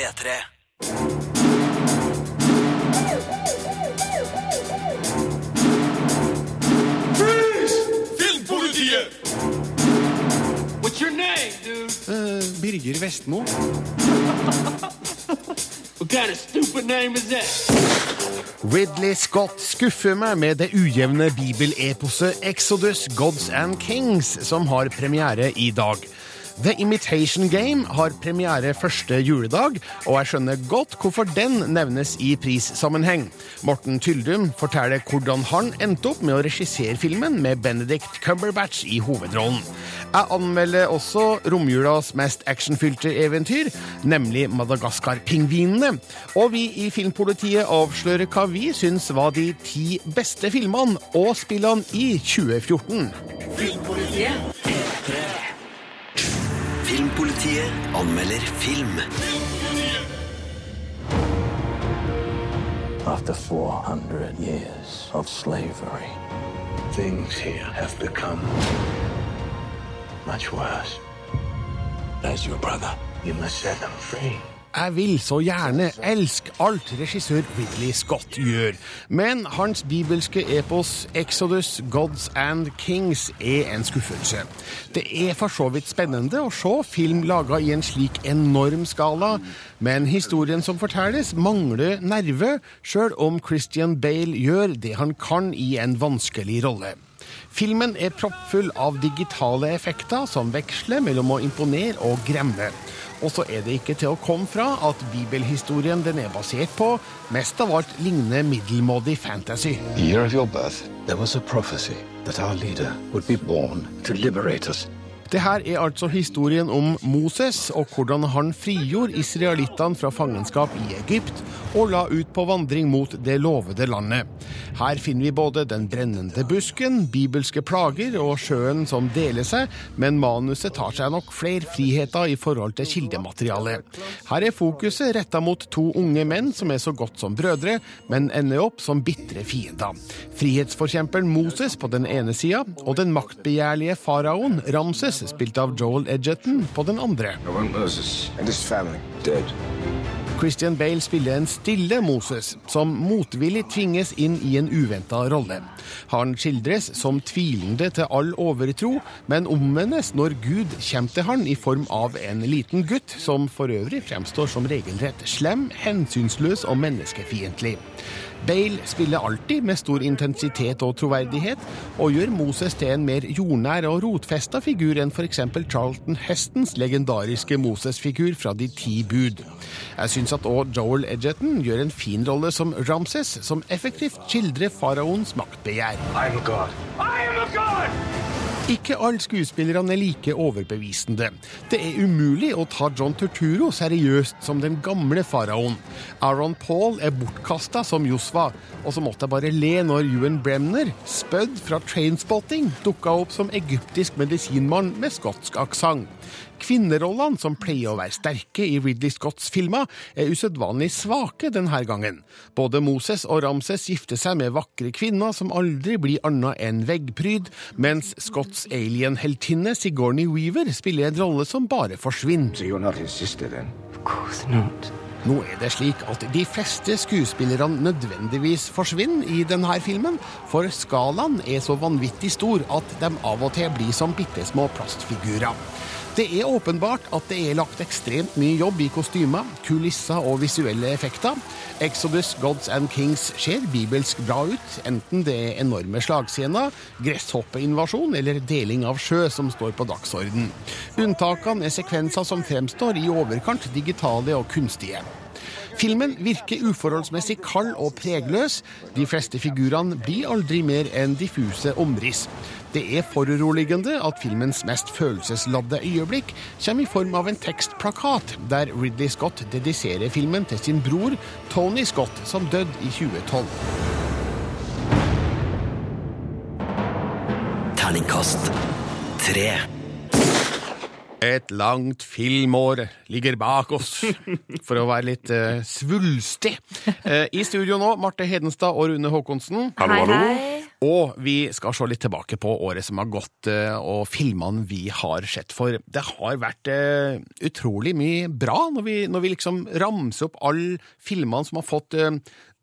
P3. Filmpolitiet! What's your name, dude? Eh, Birger Vestmo. What kind of stupid name is that? Ridley Scott skuffer meg med det ujevne bibeleposet Exodus, Gods and Kings, som har premiere i dag. The Imitation Game har premiere første juledag, og jeg skjønner godt hvorfor den nevnes i prissammenheng. Morten Tyldum forteller hvordan han endte opp med å regissere filmen med Benedict Cumberbatch i hovedrollen. Jeg anmelder også romjulas mest actionfylte eventyr, nemlig Madagaskar-pingvinene. Og vi i Filmpolitiet avslører hva vi syns var de ti beste filmene og spillene i 2014. Filmpolitiet anmelder film. After 400 years of slavery, things here have become much worse. As your brother, you must set them free. Jeg vil så gjerne elske alt regissør Ridley Scott gjør, men hans bibelske epos Exodus, Gods and Kings er en skuffelse. Det er for så vidt spennende å se film laga i en slik enorm skala, men historien som fortelles, mangler nerve, sjøl om Christian Bale gjør det han kan i en vanskelig rolle. Filmen er proppfull av digitale effekter som veksler mellom å imponere og gremme. Og så er det ikke til å komme fra at bibelhistorien den er basert på, mest av alt ligner middelmådig fantasy. The year of your birth, there was a prophecy that our leader would be born to liberate us. Det her er altså historien om Moses og hvordan han frigjorde israelittene fra fangenskap i Egypt og la ut på vandring mot det lovede landet. Her finner vi både den brennende busken, bibelske plager og sjøen som deler seg, men manuset tar seg nok flere friheter i forhold til kildematerialet. Her er fokuset retta mot to unge menn som er så godt som brødre, men ender opp som bitre fiender. Frihetsforkjemperen Moses på den ene sida, og den maktbegjærlige faraoen Ramses, spilt av Joel Edgerton, på den andre. Christian Bale spiller en stille Moses, som motvillig tvinges inn i en uventa rolle. Han skildres som tvilende til all overtro, men omvendes når Gud kommer til han i form av en liten gutt, som for øvrig fremstår som regelrett slem, hensynsløs og menneskefiendtlig. Bale spiller alltid med stor intensitet og troverdighet, og gjør Moses til en mer jordnær og rotfesta figur enn f.eks. Charlton Hestons legendariske Moses-figur fra De ti bud. Jeg syns at òg Joel Edgerton gjør en fin rolle som Ramses, som effektivt skildrer faraoens maktbegjær. I am a god. I am a god! Ikke alle skuespillerne er like overbevisende. Det er umulig å ta John Turturro seriøst som den gamle faraoen. Aaron Paul er bortkasta som Josva, og så måtte jeg bare le når Ewan Bremner, spødd fra Trainspotting, dukka opp som egyptisk medisinmann med skotsk aksent. Kvinnerollene, som pleier å være sterke i Ridley Scotts filmer, er usedvanlig svake denne gangen. Både Moses og Ramses gifter seg med vakre kvinner som aldri blir annet enn veggpryd, mens Scotts alien-heltinne Sigourney Weaver spiller en rolle som bare forsvinner. So you're not his sister then? Of course not. Nå er det slik at de fleste skuespillerne nødvendigvis forsvinner i denne filmen, for skalaen er så vanvittig stor at de av og til blir som bitte små plastfigurer. Det er åpenbart at det er lagt ekstremt mye jobb i kostymer, kulisser og visuelle effekter. Exodus, Gods and Kings ser bibelsk bra ut, enten det er enorme slagscener, gresshoppeinvasjon eller deling av sjø som står på dagsorden. Unntakene er sekvenser som fremstår i overkant digitale og kunstige. Filmen virker uforholdsmessig kald og pregløs. De fleste figurene blir aldri mer enn diffuse omriss. Det er foruroligende at filmens mest følelsesladde øyeblikk kommer i form av en tekstplakat, der Ridley Scott dediserer filmen til sin bror Tony Scott, som døde i 2012. Terningkast tre. Et langt filmår ligger bak oss, for å være litt uh, svulstig. Uh, I studio nå, Marte Hedenstad og Rune Håkonsen. Hallo, hallo. Og vi skal se litt tilbake på året som har gått, eh, og filmene vi har sett. For det har vært utrolig mye bra når vi, når vi liksom ramser opp alle filmene som har fått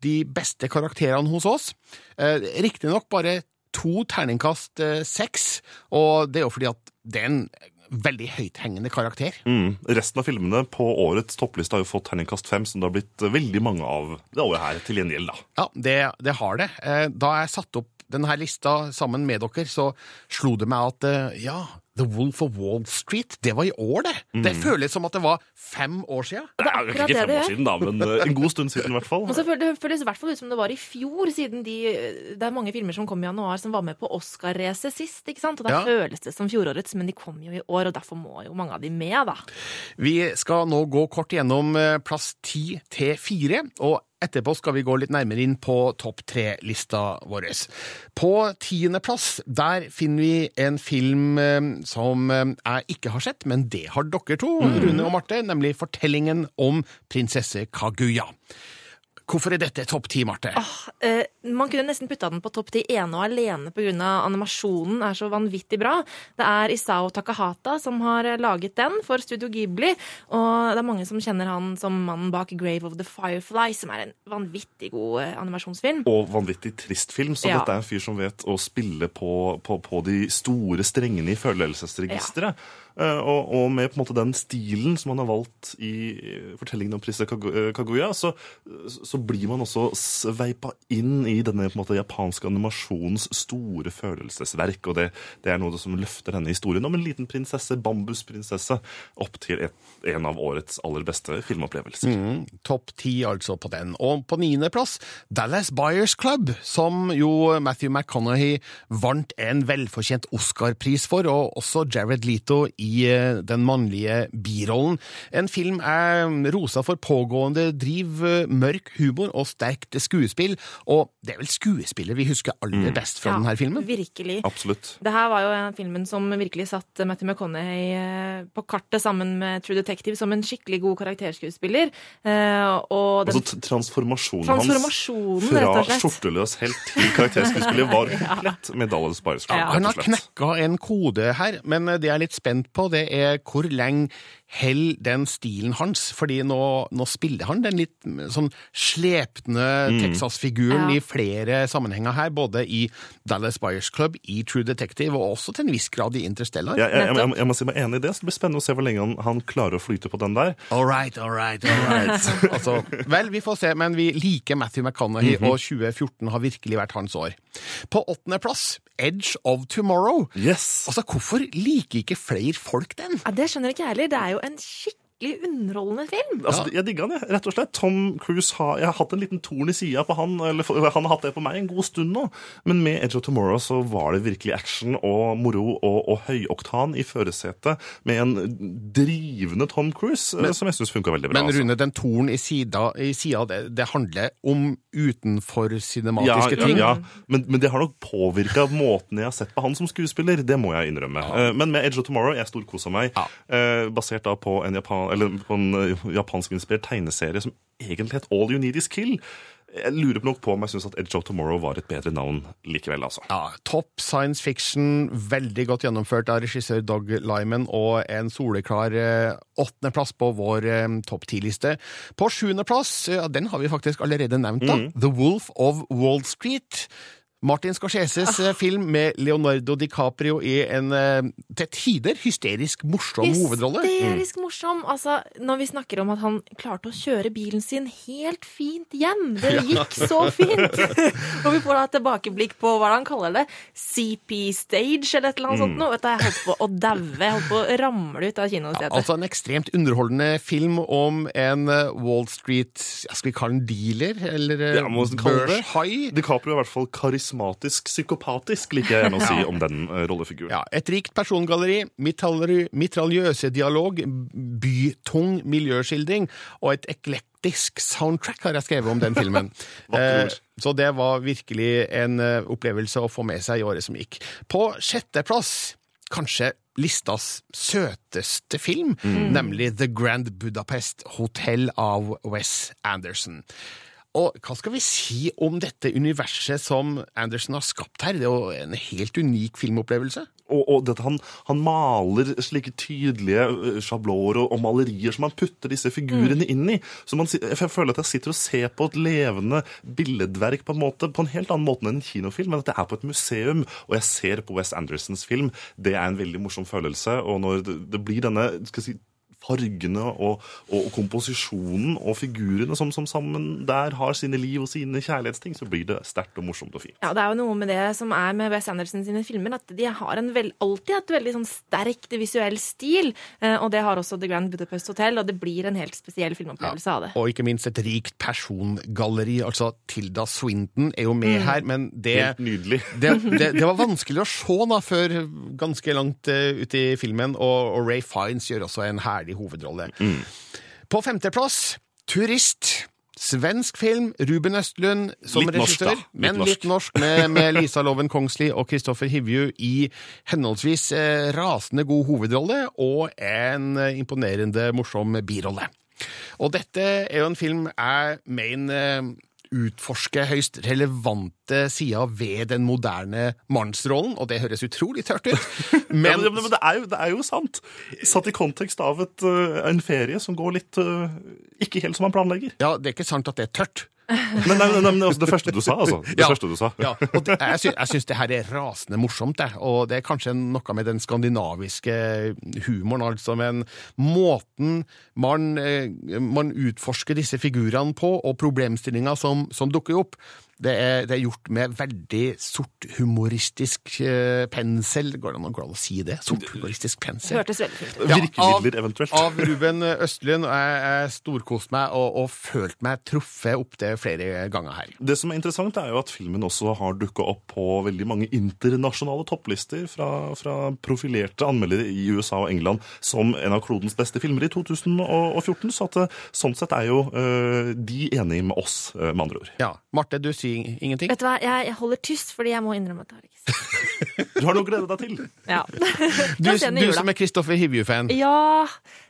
de beste karakterene hos oss. Eh, Riktignok bare to terningkast seks, og det er jo fordi at det er en veldig høythengende karakter. Mm. Resten av filmene på årets toppliste har jo fått terningkast fem, som det har blitt eh, veldig mange av det året her til gjengjeld, da. Ja, det, det har det. Eh, Da jeg satte opp denne lista sammen med dere, så slo det meg at eh, ja, The Wolf of Wall Street, det var i år, det. Det føles som at det var fem år siden. Det er jo ikke fem år siden, da, men eh, en god stund siden i hvert fall. Og så føles det føles i hvert fall ut som det var i fjor, siden de, det er mange filmer som kom i januar som var med på Oscar-racet sist. ikke sant? Og da Ja. føles det som fjorårets, men de kom jo i år, og derfor må jo mange av de med, da. Vi skal nå gå kort gjennom eh, plass ti til fire, og etterpå skal vi gå litt nærmere inn på topp tre-lista vår. På tiendeplass, der finner vi en film eh, som eh, jeg ikke har sett, men det har dere to, Rune og Marte, nemlig fortellingen om prinsesse Kaguya. Hvorfor er dette topp ti, Marte? Eh, man kunne nesten putta den på topp ti ene og alene pga. animasjonen er så vanvittig bra. Det er Isao Takahata som har laget den for Studio Ghibli. Og det er mange som kjenner han som mannen bak Grave of the Firefly, som er en vanvittig god eh, animasjonsfilm. Og vanvittig trist film, så Ja. dette er en fyr som vet å spille på, på, på de store strengene i følelsesregisteret. Eh, Og, og med på en måte den stilen som han har valgt i eh, fortellingen om Prisse eh, Kaguya, så, så blir man også sveipa inn i denne på en måte japanske animasjonens store følelsesverk. Og det, det er noe som løfter denne historien om en liten prinsesse, bambusprinsesse, opp til et, en av årets aller beste filmopplevelser. Mm, Topp ti altså på den. Og på niendeplass Dallas Buyers Club, som jo Matthew McConaughey vant en velfortjent Oscar-pris for, og også Jared Leto i eh, den mannlige birollen. En film er rosa for pågående driv, eh, mørk humor og sterkt skuespill, og det er vel skuespillet vi husker aller best fra denne filmen? Virkelig. Absolutt. Det her var jo en filmen som virkelig satt Matthew McConaughey eh, på kartet sammen med True Detective som en skikkelig god karakterskuespiller. Eh, Og den Altså transformasjonen, Transformasjonen, hans fra skjorteløs helt til karakterskuespiller var komplett med Dallas Buyers Ja. Han har knekka en kode her, men det jeg er litt spent på, det er hvor lenge holder den stilen hans? Fordi nå, nå spiller han den litt sånn slepne Texas-figuren Ja. i flere sammenhenger her, både i Dallas Buyers Club, i True Detective og også til en viss grad i Interstellar. Jeg, jeg, jeg, jeg må si meg enig i det, så det blir spennende å se hvor lenge han, han klarer å flyte på den der. All right, all right, all right. altså, vel, vi får se, men vi liker Matthew McConaughey, og 2014 har virkelig vært hans år. På åttendeplass, Edge of Tomorrow. Yes! Altså, Hvorfor liker ikke flere folk den? Ja, det skjønner ikke jeg heller. Det er jo en skikkelig underholdende film. Altså, Jeg digga den, jeg. rett og slett. Tom Cruise har, jeg har hatt en liten torn i sida på han, eller han har hatt det på meg en god stund nå. Men med Edge of Tomorrow så var det virkelig action og moro og, og høyoktan i førersetet med en drivende Tom Cruise, men, som jeg syns funka veldig bra. Men altså. Rune, den torn i sida, i sida det, det handler om utenfor cinematiske ja, ting. Ja, men, men det har nok påvirka måten jeg har sett på han som skuespiller. Det må jeg innrømme. Ja. Men med Edge of Tomorrow, jeg storkosa meg. Eh, Basert da på en, japan, på en eh, japanskinspirert tegneserie som egentlig het All You Need Is Kill. Jeg lurer nok på om jeg syns at Edge of Tomorrow var et bedre navn likevel, altså. Ja, Topp science fiction, veldig godt gjennomført av regissør Doug Lyman, og en soleklar eh, åttendeplass på vår eh, topp ti-liste. På sjuendeplass, ja, den har vi faktisk allerede nevnt, da. The Wolf of Wall Street. Martin Scorseses ah. film med Leonardo DiCaprio i en eh, til tider hysterisk morsom hovedrolle. Hysterisk morsom. Altså, når vi snakker om at han klarte å kjøre bilen sin helt fint hjem. Det gikk så fint! og vi får da et tilbakeblikk på hva han kaller det. CP Stage eller et eller annet sånt. Noe. Vet du, Jeg holdt på å daue. Jeg holdt på å ramle ut av kinosetet. Altså en ekstremt underholdende film om en eh, Wall Street ja, Skal vi kalle den dealer? Eller Ja, børshai? DiCaprio er i hvert fall karismatisk psykopatisk, liker jeg gjerne å si om den eh, rollefiguren. Ja, et rikt persongalleri, mitraljø- mitraljøse dialog, bytung miljøskildring og et eklektisk soundtrack har jeg skrevet om den filmen. Eh, Så det var virkelig en eh, opplevelse å få med seg i året som gikk. På sjetteplass, kanskje listas søteste film, nemlig The Grand Budapest Hotel av Wes Anderson. Og hva skal vi si om dette universet som Andersen har skapt her? Det er jo en helt unik filmopplevelse. Og, og dette, han, han maler slike tydelige eh, sjablåer og, og malerier som han putter disse figurene inn i. Så man, jeg føler at jeg sitter og ser på et levende billedverk på en måte, på en helt annen måte enn en kinofilm. Men at jeg er på et museum, og jeg ser på Wes Andersons film. Det er en veldig morsom følelse. Og når det, det blir denne skal jeg si, fargene og, og, og komposisjonen og figurene som, som sammen der har sine liv og sine kjærlighetsting, så blir det sterkt og morsomt og fint. Ja, Det er jo noe med det som er med Wes Anderson sine filmer, at de har en vel, alltid et veldig sånn sterk visuell stil. Eh, og det har også The Grand Budapest Hotel, og det blir en helt spesiell filmopplevelse av det. Og ikke minst et rikt persongalleri. Altså, Tilda Swinton er jo med her, men det Helt nydelig. det, det, det var vanskelig å se da, før ganske langt uh, ut i filmen, og, og Ray Fiends gjør også en herlig hovedrolle. På femteplass, Turist. Svensk film, Ruben Østlund som Litt norsk, regissør, da. Litt men norsk. litt norsk, med, med Lisa Loven Kongsli og Kristoffer Hivju i henholdsvis eh, rasende god hovedrolle og en eh, imponerende morsom birolle. Og dette er jo en film jeg mener eh, utforsker høyst relevante sider ved den moderne mannsrollen, og det høres utrolig tørt ut. Ja, Men, men, men det, er jo, det er jo sant. Satt i kontekst av et, øh, en ferie som går litt øh, ikke helt som man planlegger. ja, det er ikke sant at det er tørt. Men, nei, nei, men altså, det første du sa, altså. Det Ja. første du sa. Ja, og det, jeg, sy jeg syns det her er rasende morsomt, det. Og det er kanskje noe med den skandinaviske humoren, altså. Men måten man, eh, man utforsker disse figurene på, og problemstillinger som, som dukker opp, det er, det er gjort med veldig sorthumoristisk eh, pensel. Går det an å si det? Sorthumoristisk pensel. hørtes veldig fint ut. Ja, Virkemidler, eventuelt. Av Ruben Østlund. Jeg, jeg storkoste meg og, og følte meg truffet opptil flere ganger her. Det som er interessant, er jo at filmen også har dukka opp på veldig mange internasjonale topplister fra, fra profilerte anmeldere i USA og England som en av klodens beste filmer i 2014. Så at, eh, sånn sett er jo øh, de enige med oss, øh, med andre ord. Ja, Marte, du sier ingenting? Vet du hva, jeg, jeg holder tyst, fordi jeg må innrømme at jeg har ikke sett Du har noe å glede deg til. Ja. Du, du som er Kristoffer Hivju-fan. Ja,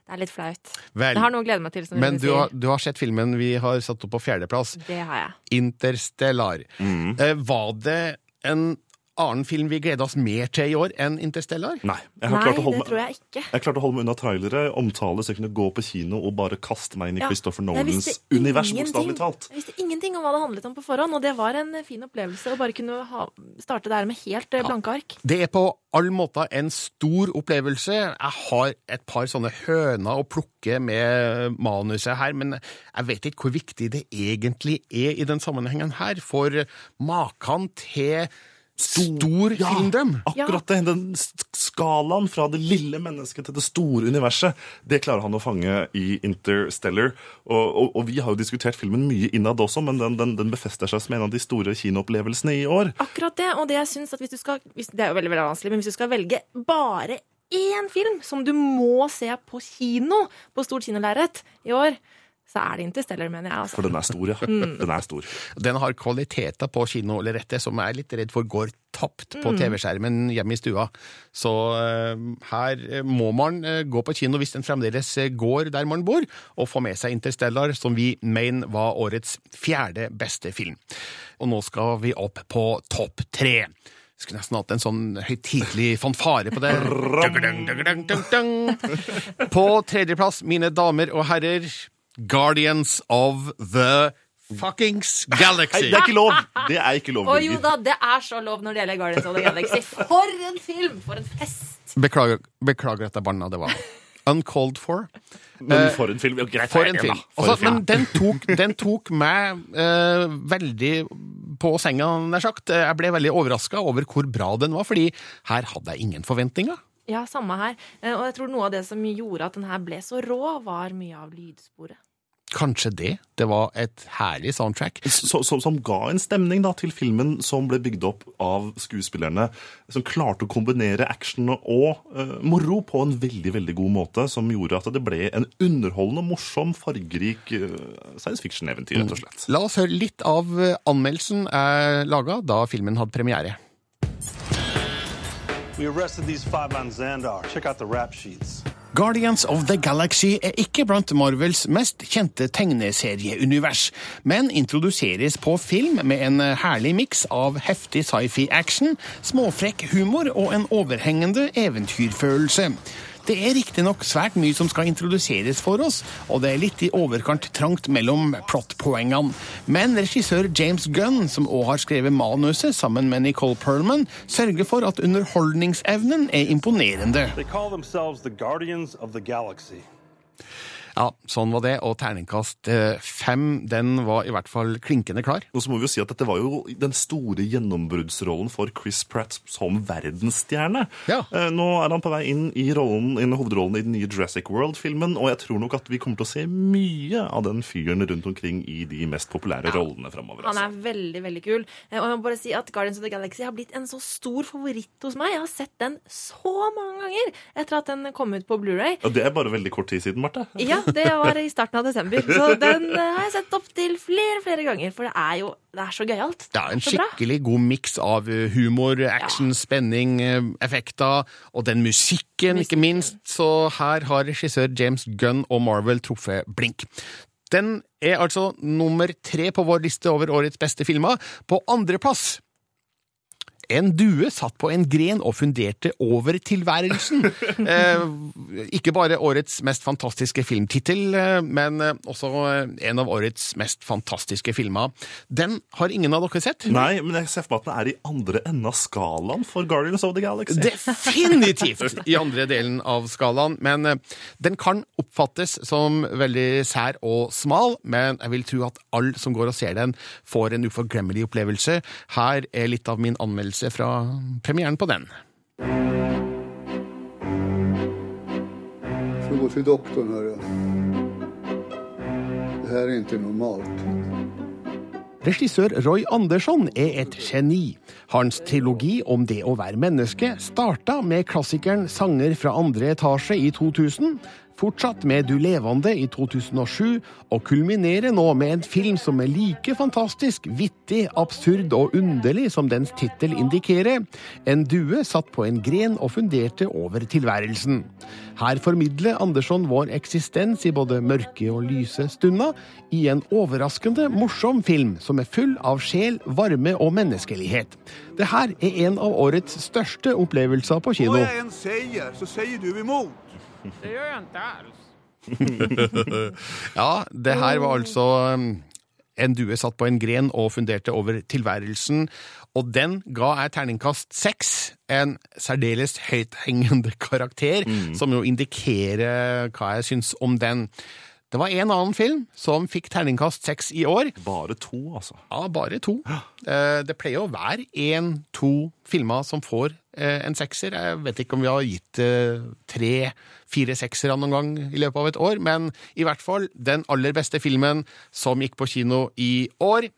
det er litt flaut. Vel, Jeg har noe å glede meg til. som men du har, du har sett filmen vi har satt opp på fjerdeplass, Det har jeg. Interstellar. Mm. Eh, var det en annen film vi gleder oss mer til i år enn Interstellar? Nei, jeg har Nei, klart å holde det tror jeg ikke. Jeg klarte å holde meg unna trailere, omtale, så jeg kunne gå på kino og bare kaste meg inn i Ja, Christopher Nolans univers, ingenting. bokstavelig talt. Jeg visste ingenting om hva det handlet om på forhånd, og det var en fin opplevelse å bare kunne ha, starte der med helt ja. blanke ark. Det er på all måte en stor opplevelse. Jeg har et par sånne høner å plukke med manuset her, men jeg vet ikke hvor viktig det egentlig er i den sammenhengen her, for maken til stor filmdrøm. Akkurat det. Den skalaen fra det lille mennesket til det store universet, det klarer han å fange i Interstellar. Og, og, og vi har jo diskutert filmen mye innad også, men den, den, den befester seg som en av de store kinoopplevelsene i år. Akkurat det, og det jeg synes at hvis du skal hvis, Det er jo veldig, veldig vanskelig, men hvis du skal velge bare én film som du må se på kino, på stort kinolerret i år, så er det Interstellar, mener jeg. For altså. den er stor, ja. Mm. Den er stor. Den har kvaliteter på kino eller rette som jeg er litt redd for går tapt på Mm. TV-skjermen hjemme i stua. Så uh, her eh, må man uh, gå på kino hvis den fremdeles går der man bor, og få med seg Interstellar, som vi mener var årets fjerde beste film. Og nå skal vi opp på topp tre. Skulle nesten hatt en sånn høytidelig fanfare på det. På tredjeplass, mine damer og herrer, Guardians of the fuckings Nei, Galaxy. det er ikke lov! Det er ikke lov, Å jo da, det er så lov når det gjelder Guardians of the Galaxy. For en film! For en fest! Beklager, beklager at jeg banna, det var uncalled for. Men for en film. Ja, greit, For en film. Altså, men den tok, den tok meg eh, veldig på senga, nær sagt. Jeg ble veldig overraska over hvor bra den var, fordi her hadde jeg ingen forventninger. Ja, samme her. Eh, Og jeg tror noe av det som gjorde at den her ble så rå, var mye av lydsporet. Kanskje det. Det var et herlig soundtrack. Så, så, som ga en stemning da, til filmen som ble bygd opp av skuespillerne, som klarte å kombinere action og uh, moro på en veldig veldig god måte, som gjorde at det ble en underholdende, morsom, fargerik uh, science fiction-eventyr, rett og slett. La oss høre litt av eh, anmeldelsen jeg laga da filmen hadde premiere. We arrested these five on Xandar. Check out the rap sheets. Guardians of the Galaxy er ikke blant Marvels mest kjente tegneserieunivers, men introduseres på film med en herlig miks av heftig sci-fi-action, småfrekk humor og en overhengende eventyrfølelse. Det er riktignok svært mye som skal introduseres for oss, og det er litt i overkant trangt mellom plotpoengene. Men regissør James Gunn, som òg har skrevet manuset sammen med Nicole Perlman, sørger for at underholdningsevnen er imponerende. They call themselves the Guardians of the Galaxy. Ja, sånn var det, og terningkast eh, fem, den var i hvert fall klinkende klar. Og så må vi jo si at Dette var jo den store gjennombruddsrollen for Chris Pratt som verdensstjerne. Ja. Eh, Nå er han på vei inn i, rollen, inn hovedrollen i den nye Jurassic World-filmen, og jeg tror nok at vi kommer til å se mye av den fyren rundt omkring i de mest populære rollene framover. Han er veldig, veldig kul. Eh, Og jeg må bare si at Guardians of the Galaxy har blitt en så stor favoritt hos meg. Jeg har sett den så mange ganger etter at den kom ut på Blu-ray. Og det er bare veldig kort tid siden, Marte. Ja, det var i starten av desember. Så den eh, har jeg sett opp til flere flere ganger. For det er jo det er så gøyalt. Det er en Så bra. skikkelig god miks av eh, humor, action, spenning, eh, effekter, og den musikken, ikke minst. Så her har regissør James Gunn og Marvel truffet blink. Den er altså nummer tre på vår liste over årets beste filmer. På andreplass en due satt på en gren og funderte over tilværelsen. Eh, ikke bare årets mest fantastiske filmtittel, eh, men eh, også eh, en av årets mest fantastiske filmer. Den har ingen av dere sett? Nei, men jeg ser for meg at den er i andre enden av skalaen for Guardians of the Galaxy. Definitivt i andre delen av skalaen, men den kan oppfattes som veldig sær og smal, men jeg vil tro at alle som går og ser den, får en uforglemmelig opplevelse. Her er litt av min anmeldelse fra premieren på den. får gå til doktoren, hører Det her er ikke normalt. Regissør Roy Andersson er et geni. Hans trilogi om det å være menneske starta med klassikeren Sanger fra andre etasje i 2000, fortsatt med Du levende i 2007, og kulminerer nå med en film som er like fantastisk, vittig, absurd og underlig som dens tittel indikerer. En due satt på en gren og funderte over tilværelsen. Her formidler Andersson vår eksistens i både mørke og lyse stunder, i en overraskende morsom film som er full av sjel, varme og menneskelighet. Det her er en av årets største opplevelser på kino. Når jeg en sier, så sier du emot. Det gjør jeg ikke alls. Ja, det her var altså um, en due satt på en gren og funderte over tilværelsen, og den ga jeg terningkast seks. En særdeles høythengende karakter, som jo indikerer hva jeg syns om den. Det var en annen film som fikk terningkast seks i år. Bare to, altså. Ja, bare to. Eh, Det pleier å være én-to filmer som får en sekser. Jeg vet ikke om vi har gitt eh, tre-fire seksere noen gang i løpet av et år, men i hvert fall den aller beste filmen som gikk på kino i år,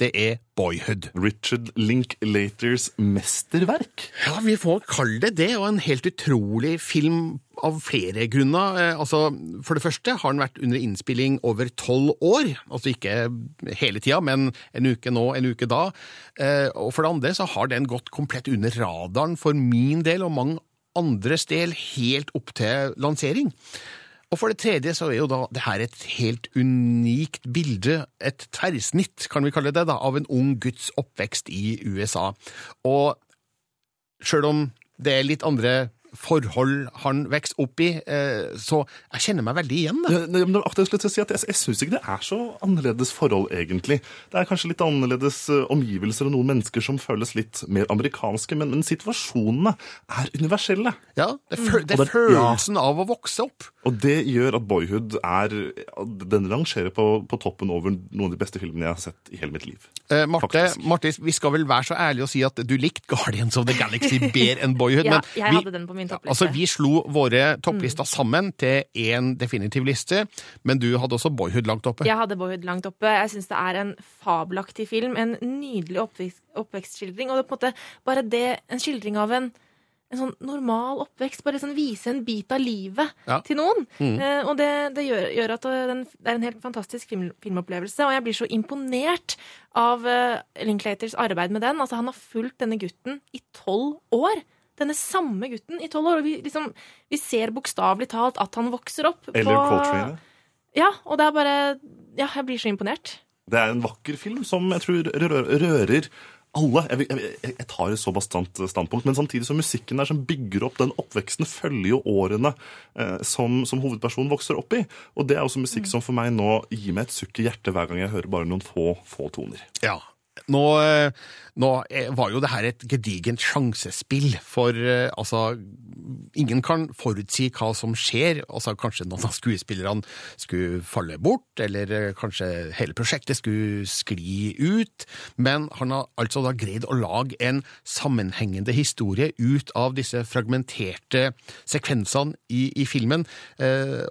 det er Boyhood. Richard Linklaters mesterverk. Ja, vi får kalle det det, og en helt utrolig film av flere grunner. Eh, Altså, For det første har den vært under innspilling over tolv år. Altså ikke hele tida, men en uke nå, en uke da. Eh, Og for det andre så har den gått komplett under radaren for min del og mange andres del helt opp til lansering. Og for det tredje så er jo da det her et helt unikt bilde, et tverrsnitt, kan vi kalle det, da, av en ung guds oppvekst i USA. Og sjøl om det er litt andre forhold han vokste opp i, eh, så jeg kjenner meg veldig igjen. da. Ja, men akkurat skulle jeg si at Jeg, jeg syns ikke det er så annerledes forhold, egentlig. Det er kanskje litt annerledes eh, omgivelser og noen mennesker som føles litt mer amerikanske, men, men situasjonene er universelle. Ja, det, er føl det er følelsen følelsen av å vokse opp. Og det gjør at Boyhood er Den rangerer på, på toppen over noen av de beste filmene jeg har sett i hele mitt liv. Eh, Marte, Marte, vi skal vel være så ærlige å si at du likte Guardians of the Galaxy bedre enn Boyhood. Ja, men jeg vi- hadde den på min toppliste. Altså, Vi slo våre topplister sammen til én definitiv liste, men du hadde også Boyhood langt oppe. Jeg hadde Boyhood langt oppe. Jeg syns det er en fabelaktig film. En nydelig oppvekst, oppvekstskildring. Og det er på en måte bare det, en skildring av en, en sånn normal oppvekst. Bare sånn vise en bit av livet Ja. til noen. Mm. Eh, og det, det gjør, gjør at den, det er en helt fantastisk film, filmopplevelse. Og jeg blir så imponert av uh, Linklaters arbeid med den. Altså, han har fulgt denne gutten i tolv år. Denne samme gutten i tolv år. Og vi, liksom, vi ser bokstavelig talt at han vokser opp. Eller på- Coltrane. Ja, og det er bare Ja, jeg blir så imponert. Det er en vakker film som jeg tror rører alle. Jeg, jeg, jeg- tar et så bastant standpunkt, men samtidig som musikken der som bygger opp den oppveksten, følger jo årene eh, som, som hovedpersonen vokser opp i. Og det er også musikk som for meg nå gir meg et sukk i hjertet hver gang jeg hører bare noen få, få toner. Ja. Nå, eh, nå eh, var jo det her et gedigent sjansespill, for eh, altså Ingen kan forutsi hva som skjer. altså Kanskje noen av skuespillerne skulle falle bort, eller kanskje hele prosjektet skulle skli ut. Men han har altså da greid å lage en sammenhengende historie ut av disse fragmenterte sekvensene i, i filmen.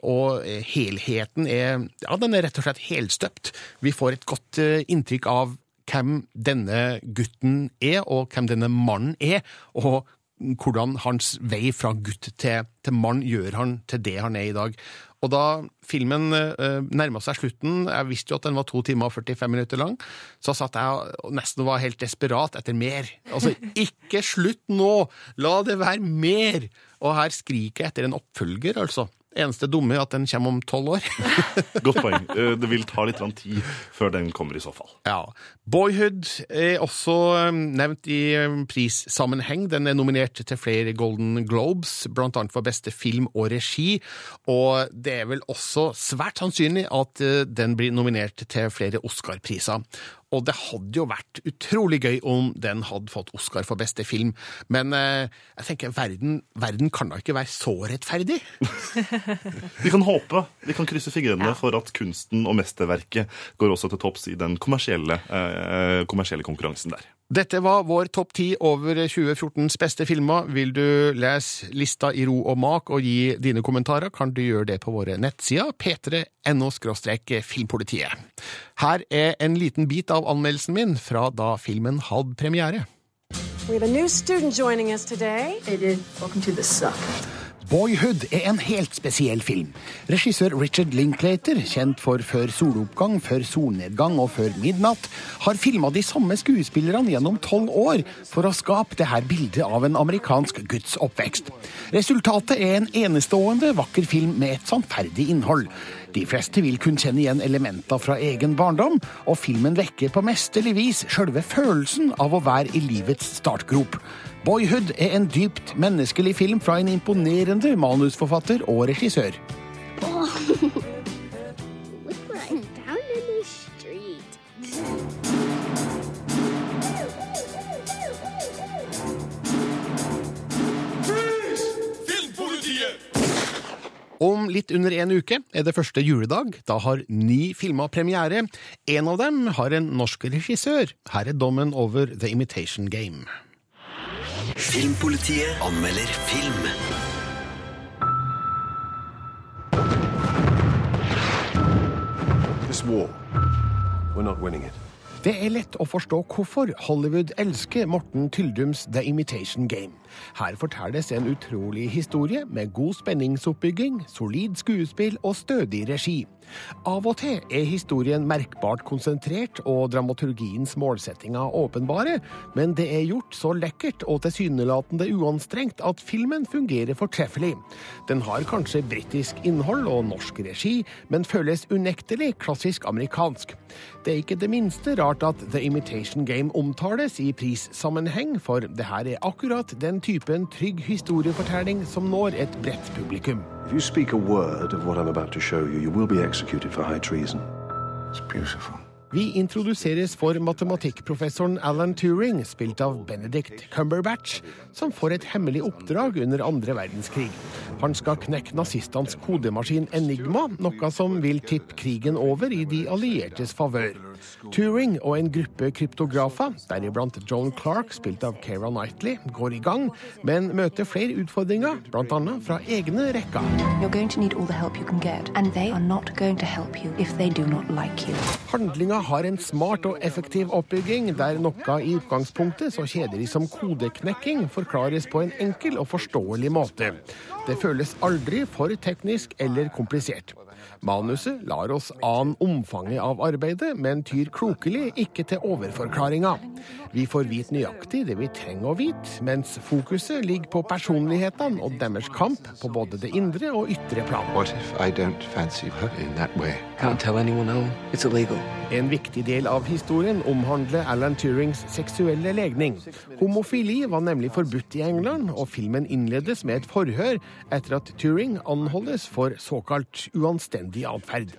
Og helheten er ja, den er rett og slett helstøpt. Vi får et godt inntrykk av hvem denne gutten er, og hvem denne mannen er, og hvordan hans vei fra gutt til, til mann gjør han til det han er i dag. Og da filmen uh, nærma seg slutten, jeg visste jo at den var to timer og 45 minutter lang, så satt jeg og nesten var helt desperat etter mer. Altså, ikke slutt nå! La det være mer! Og her skriker jeg etter en oppfølger, altså. Eneste dumme er at den kommer om tolv år. Godt poeng. Eh, Det vil ta litt tid før den kommer, i så fall. Ja. Boyhood er også eh, nevnt i eh, prissammenheng. Den er nominert til flere Golden Globes, annet for beste film og regi. Og det er vel også svært sannsynlig at den blir nominert til flere Oscar-priser. Og det hadde jo vært utrolig gøy om den hadde fått Oscar for beste film, men eh, jeg tenker verden, verden kan da ikke være så rettferdig? Vi kan håpe, vi kan krysse fingrene for at kunsten og mesterverket går også til topps i den kommersielle, eh, kommersielle konkurransen der. Dette var vår topp ti over 2014s beste filmer. Vil du lese lista i ro og mak og gi dine kommentarer, kan du gjøre det på våre nettsider p3.no filmpolitiet. Her er en liten bit av anmeldelsen min fra da filmen hadde premiere. We have a new student joining us today. Hey, dude. Welcome to the suck. Boyhood er en helt spesiell film. Regissør Richard Linklater, kjent for Før soloppgang, Før solnedgang og Før midnatt, har filma de samme skuespillerne gjennom tolv år for å skape det her bildet av en amerikansk guds oppvekst. Resultatet er en enestående vakker film med et sannferdig innhold. De fleste vil kunne kjenne igjen elementer fra egen barndom, og filmen vekker på mesterlig vis sjølve følelsen av å være i livets startgrop. Boyhood er en dypt menneskelig film fra en imponerende manusforfatter og regissør. Look Om litt under en uke er det første juledag. Da har ni filmer premiere. En av dem har en norsk regissør. Her er dommen over The Imitation Game. Filmpolitiet anmelder film. This war, we're not winning it. Det er lett å forstå hvorfor Hollywood elsker Morten Tyldums The Imitation Game. Her fortelles en utrolig historie med god spenningsoppbygging, solid skuespill og stødig regi. Av og til er historien merkbart konsentrert og dramaturgiens målsettinger åpenbare, men det er gjort så lekkert og tilsynelatende uanstrengt at filmen fungerer fortreffelig. Den har kanskje britisk innhold og norsk regi, men føles unektelig klassisk amerikansk. Det er ikke det minste rart at The Imitation Game omtales i prissammenheng, for det her er akkurat den typen trygg historiefortelling som når et bredt publikum. You you. It's beautiful. Vi introduseres for matematikkprofessoren Alan Turing, spilt av Benedict Cumberbatch, som får et hemmelig oppdrag under andre verdenskrig. Han skal knekke nazistenes kodemaskin Enigma, noe som vil tippe krigen over i de alliertes favør. Turing og en gruppe kryptografer, deriblant Joan Clark, spilt av Keira Knightley, går i gang, men møter flere utfordringer, bl.a. fra egne rekker. You're har en smart og effektiv oppbygging, der noe i utgangspunktet så kjedelig som kodeknekking forklares på en enkel og forståelig måte. Det føles aldri for teknisk eller komplisert. Manuset lar oss ane omfanget av arbeidet, men tyr klokelig ikke til overforklaringer. Vi får vite nøyaktig det vi trenger å vite, mens fokuset ligger på personlighetene og deres kamp på både det indre og ytre plan. What if I don't fancy her in that way? Can't tell anyone, Owen. It's illegal. En viktig del av historien omhandler Alan Turings seksuelle legning. Homofili var nemlig forbudt i England, og filmen innledes med et forhør etter at Turing anholdes for såkalt uanstendig atferd.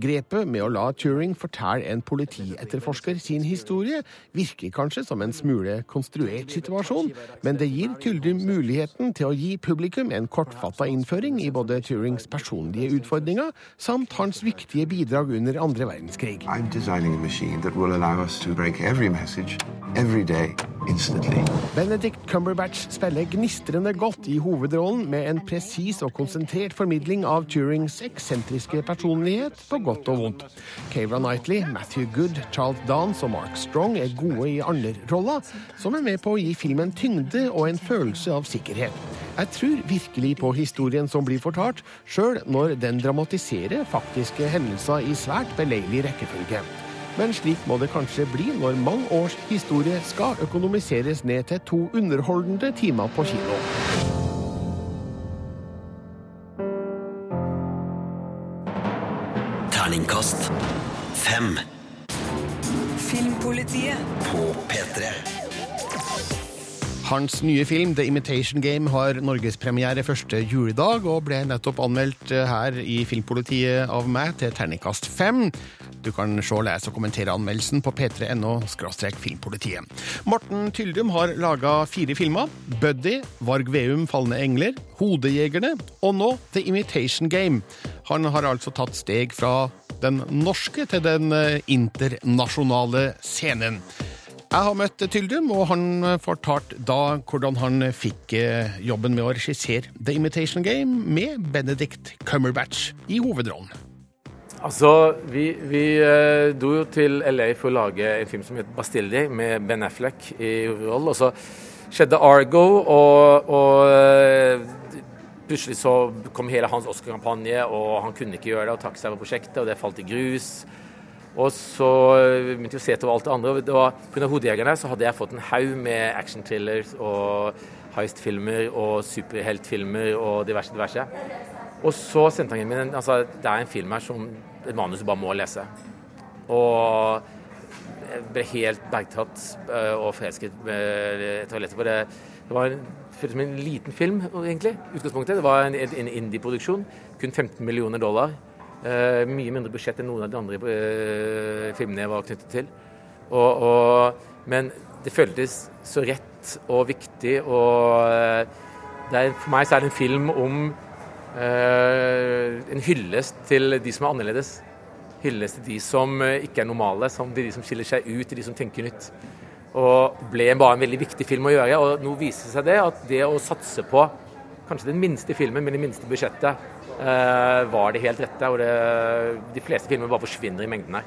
Grepet med å la Turing fortelle en politietterforsker sin historie virker kanskje som en smule konstruert situasjon, men det gir Tylde muligheten til å gi publikum en kortfatta innføring i både Turings personlige utfordringer samt hans viktige bidrag under andre verdenskrig. I'm designing a machine that will allow us to break every message, every day, instantly. Benedict Cumberbatch spiller gnistrende godt i hovedrollen med en presis og konsentrert formidling av Turings eksentriske personlighet, på godt og vondt. Keira Knightley, Matthew Good, Charles Dance og Mark Strong er gode i andreroller, som er med på å gi filmen tyngde og en følelse av sikkerhet. Jeg tror virkelig på historien som blir fortalt, sjøl når den dramatiserer faktiske hendelser i svært beleilig rekkefølge. Men slik må det kanskje bli når mange års historie skal økonomiseres ned til to underholdende timer på kino. Terningkast fem. Filmpolitiet. På P3. Hans nye film The Imitation Game har norgespremiere første juledag, og ble nettopp anmeldt eh, her i Filmpolitiet av meg til terningkast fem. Du kan se, lese og kommentere anmeldelsen på p3.no filmpolitiet. Morten Tyldum har laga fire filmer. Buddy, Varg Veum falne engler, Hodejegerne og nå The Imitation Game. Han har altså tatt steg fra den norske til den eh, internasjonale scenen. Jeg har møtt Tyldum, og han fortalte da hvordan han fikk eh, jobben med å regissere The Imitation Game med Benedict Cumberbatch i hovedrollen. Altså, vi, vi eh, dro jo til LA for å lage en film som het Bastille med Ben Affleck i hovedrollen. Og så skjedde Argo, og, og eh, plutselig så kom hele hans Oscar-kampanje, og han kunne ikke gjøre det og trakk seg for prosjektet, og det falt i grus. Og så begynte jeg å se til alt det andre. Var Pga. Hodejegerne så hadde jeg fått en haug med action-thrillers og heist-filmer og superheltfilmer og diverse, diverse. Og så sendte han min altså, Det er en film her som et manus bare må lese. Og jeg ble helt bergtatt øh, og forelsket etter å ha toalettet på det. Det var en, som en liten film, egentlig. utgangspunktet. Det var en, en indie-produksjon. Kun 15 millioner dollar. Uh, mye mindre budsjett enn noen av de andre uh, filmene jeg var knyttet til. Og, og, men det føltes så rett og viktig, og uh, er, for meg så er det en film om en hyllest til de som er annerledes. Hyllest til de som ikke er normale, som de som skiller seg ut, til de som tenker nytt. Og ble bare en veldig viktig film å gjøre. Og nå viser det seg det at det å satse på kanskje den minste filmen med det minste budsjettet, eh, var det helt rette. Og det, de fleste filmer bare forsvinner i mengden her.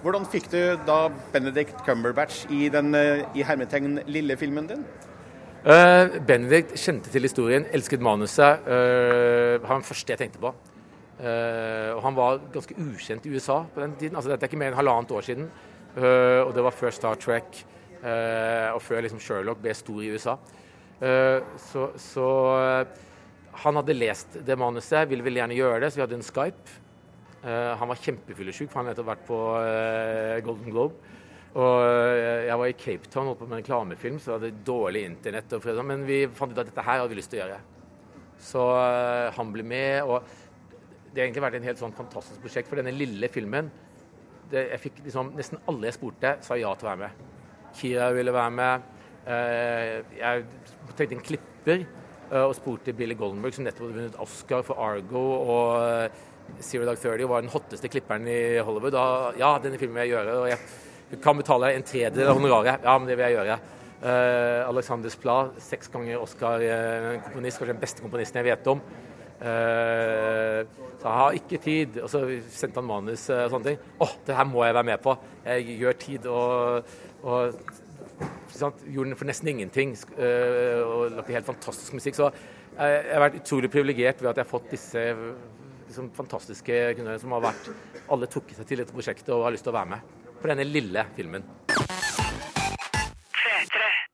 Hvordan fikk du da Benedict Cumberbatch i den i hermetegn lille filmen din? Uh, Benedict kjente til historien, elsket manuset. Uh, var den første jeg tenkte på. Uh, og han var ganske ukjent i USA på den tiden. Altså, dette er ikke mer enn halvannet år siden. Uh, og det var før Star Trek og før liksom Sherlock ble stor i USA. så, så han hadde lest det manuset, ville veldig gjerne gjøre det, så vi hadde en Skype. Uh, han var kjempefyllesyk, for han hadde vært på uh, Golden Globe. Og uh, jeg var i Cape Town holdt på med en reklamefilm, så jeg hadde dårlig internett. Og men vi fant ut at dette her hadde vi lyst til å gjøre. Så han ble med. og Det har egentlig vært en helt sånn fantastisk prosjekt. For denne lille filmen det, jeg fikk liksom, Nesten alle jeg spurte, sa ja til å være med. Kira ville være med. jeg trengte en klipper. Eh, og spurte Billy Goldenberg, som nettopp hadde vunnet Oscar for Argo og eh, Zero Dark 30 var den hotteste klipperen i Hollywood. Og ja, denne filmen vil jeg gjøre. og jeg kan betale en tredjedel av honoraret. Ja, men det vil jeg gjøre. Uh, Alexander Splat, seks ganger Oscar-komponist, kanskje den beste komponisten jeg vet om. Uh, så jeg har ikke tid. Og så sendte han manus og sånne ting. Å, oh, det her må jeg være med på. Jeg gjør tid og, og? Gjorde den for nesten ingenting øh, og lagde helt fantastisk musikk. Så jeg har vært utrolig privilegert ved at jeg har fått disse liksom, fantastiske kunstnerne som har vært Alle trukket seg til dette prosjektet og har lyst til å være med på denne lille filmen.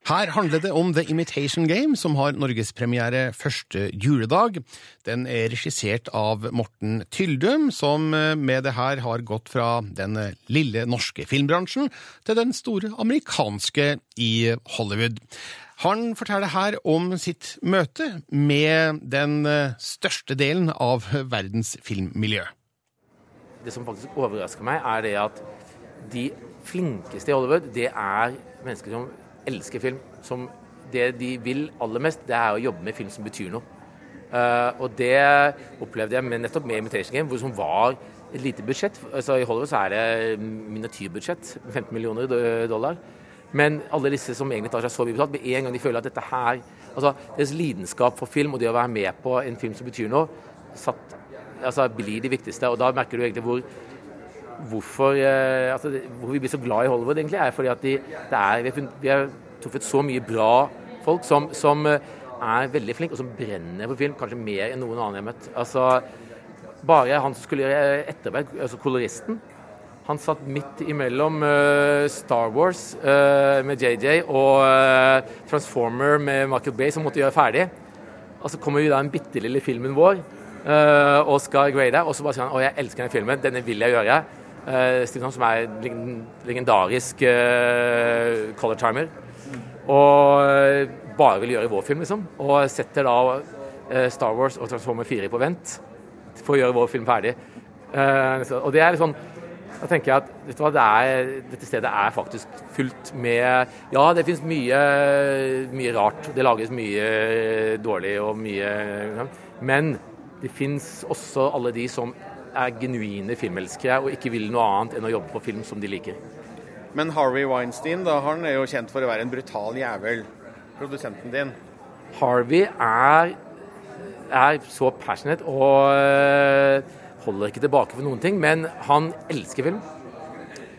Her handler det om The Imitation Game, som har norgespremiere første juledag. Den er regissert av Morten Tyldum, som eh, med det her har gått fra den eh, lille norske filmbransjen til den store amerikanske i Hollywood. Han forteller her om sitt møte med den eh, største delen av verdens filmmiljø. Det som faktisk overrasker meg, er det at de flinkeste i Hollywood, det er mennesker som elsker film. Som det de vil aller mest, det er å jobbe med film som betyr noe. Uh, og det opplevde jeg med, nettopp med Imitation Game, hvor som var et lite budsjett. Altså, I Hollywood så er det miniatyrbudsjett, 15 millioner dollar. Men alle disse som egentlig tar seg så mye betalt, med en gang de føler at dette her altså Deres lidenskap for film og det å være med på en film som betyr noe, satt, altså, blir de viktigste. Og da merker du egentlig hvor hvorfor, eh, altså, hvor vi blir så glad i Hollywood, egentlig, er fordi at de, er, vi, har truffet så mye bra folk som, som, eh, er veldig flinke, og som brenner for film, kanskje mer enn noen annen jeg har møtt. Altså, bare han som skulle gjøre etterarbeid, altså koloristen, han satt midt imellom uh, Star Wars uh, med JJ og uh, Transformer med Michael Bay, som måtte gjøre ferdig. Og så kommer vi da den bitte lille filmen vår, og skal grade, og så bare sier han å, jeg elsker den filmen, denne vil jeg gjøre. Uh, Steve som er legendarisk uh, color timer. Og uh, bare vil gjøre vår film, liksom. Og setter da Star Wars og Transformer 4 på vent for å gjøre vår film ferdig. Og det er litt sånn da tenker jeg at hva, det er, dette stedet er faktisk fullt med Ja, det finnes mye, mye rart. Det lages mye dårlig og mye Men det fins også alle de som er genuine filmelskere og ikke vil noe annet enn å jobbe på film som de liker. Men Harvey Weinstein da, han er jo kjent for å være en brutal jævel. Produsenten din. Harvey er, er så passionate og øh, holder ikke tilbake for noen ting. Men han elsker film.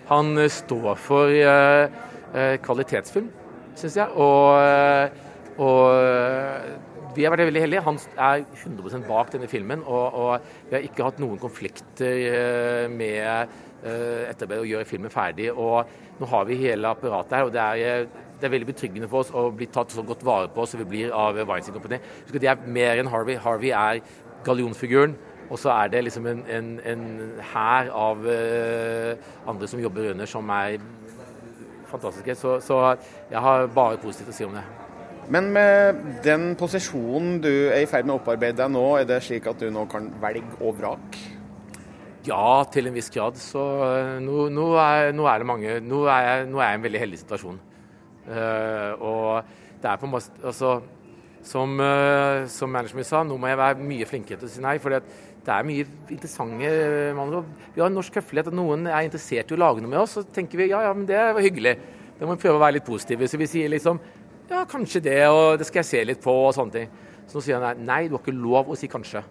Han øh, står for øh, kvalitetsfilm, syns jeg. Og, og vi har vært veldig heldige. Han er 100 bak denne filmen. Og, og, vi har ikke hatt noen konflikter eh, med uh, etterarbeid å gjøre filmen ferdig. Og nå har vi hele apparatet her. og det er, det er veldig betryggende for oss å bli tatt så godt vare på som vi blir av Weinstein Company. Det er mer enn Harvey. Harvey er gallionfiguren. Og så er det liksom en hær av andre som jobber under, som er fantastiske. Så, så jeg har bare positivt å si om det. Men med den posisjonen du er i ferd med å opparbeide deg nå, er det slik at du nå kan velge og vrake? Ja, til en viss grad. Så eh, nå, nå, er, nå er, det mange nå er, jeg, nå er, jeg, i en veldig heldig situasjon. Uh, og det er på en måte altså, som, uh, som management sa, nå må jeg være mye flinkere til å si nei. For det er mye interessante manner. Vi har en norsk høflighet, og noen er interessert i å lage noe med oss. Så tenker vi ja, ja, men det var hyggelig. Da må vi prøve å være litt positive. Så vi sier liksom ja, kanskje det, og det skal jeg se litt på, og sånne ting. Så nå sier han nei, du har ikke lov å si kanskje.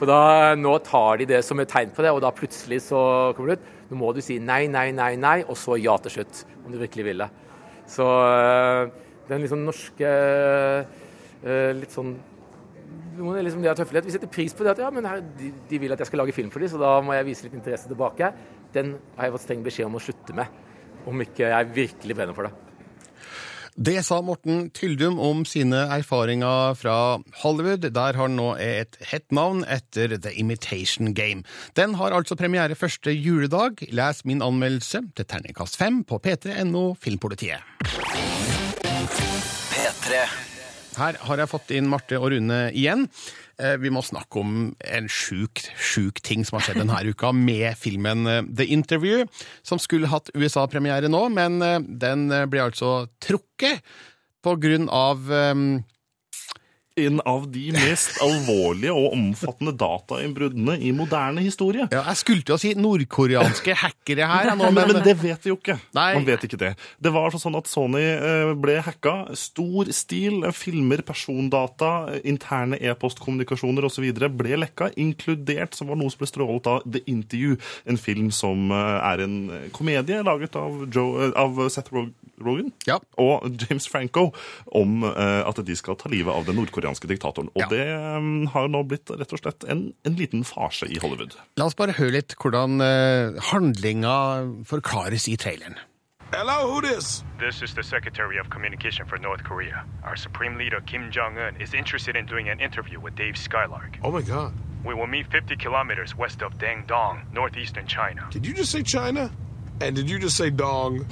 For da, nå tar de det som et tegn på det, og da plutselig så kommer det ut. Nå må du si nei, nei, nei, nei, og så ja til slutt, om du virkelig vil det. Så øh, den liksom norske øh, litt sånn liksom det tøffelighet. Vi setter pris på det at ja, men her, de, de, vil at jeg skal lage film for dem, så da må jeg vise litt interesse tilbake. Den har jeg fått streng beskjed om å slutte med, om ikke jeg virkelig brenner for det. Det sa Morten Tyldum om sine erfaringer fra Hollywood, der han nå et hett navn etter The Imitation Game. Den har altså premiere første juledag. Les min anmeldelse til terningkast fem på p3.no Filmpolitiet. P3. Her har jeg fått inn Marte og Rune igjen. Eh, vi må snakke om en sjuk, sjuk ting som har skjedd denne uka med filmen eh, The Interview, som skulle hatt USA-premiere nå, men eh, den ble altså trukket på grunn av en av de mest alvorlige og omfattende datainnbruddene i moderne historie. Ja, Jeg skulle til å si nordkoreanske hackere her. Nå, men, men, det vet vi jo ikke. Nei. Man vet ikke det. Det var sånn at Sony eh, ble hacka. Stor stil. Filmer, persondata, interne e-postkommunikasjoner osv. ble lekka, inkludert som var noe som ble strålet av The Interview, en film som eh, er en komedie laget av, Joe, av Seth Rogan og James Franco om eh, at de skal ta livet av den nordkoreanske diktatoren. Og det eh, har nå blitt rett og slett en, en liten farse i Hollywood. La oss bare høre litt hvordan uh, handlinga forklares i traileren. Hello, who this? This is the Secretary of Communication for North Korea. Our Supreme Leader Kim Jong un is interested in doing an interview with Dave Skylark. Oh my god. We will meet 50 kilometers west of Dangdong, northeastern China. Did you just say China? And did you just say dong?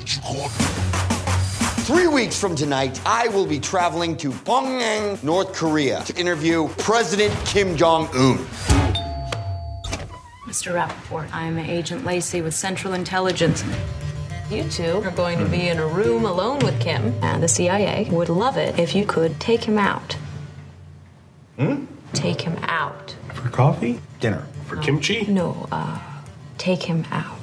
Three weeks from tonight, I will be traveling to Pyongyang, North Korea to interview President Kim Jong un. Mr. Rappaport, I'm Agent Lacey with Central Intelligence. You two are going to be in a room alone with Kim, and the CIA would love it if you could take him out. Hmm? Take him out. For coffee? Dinner. For kimchi? No, uh, take him out.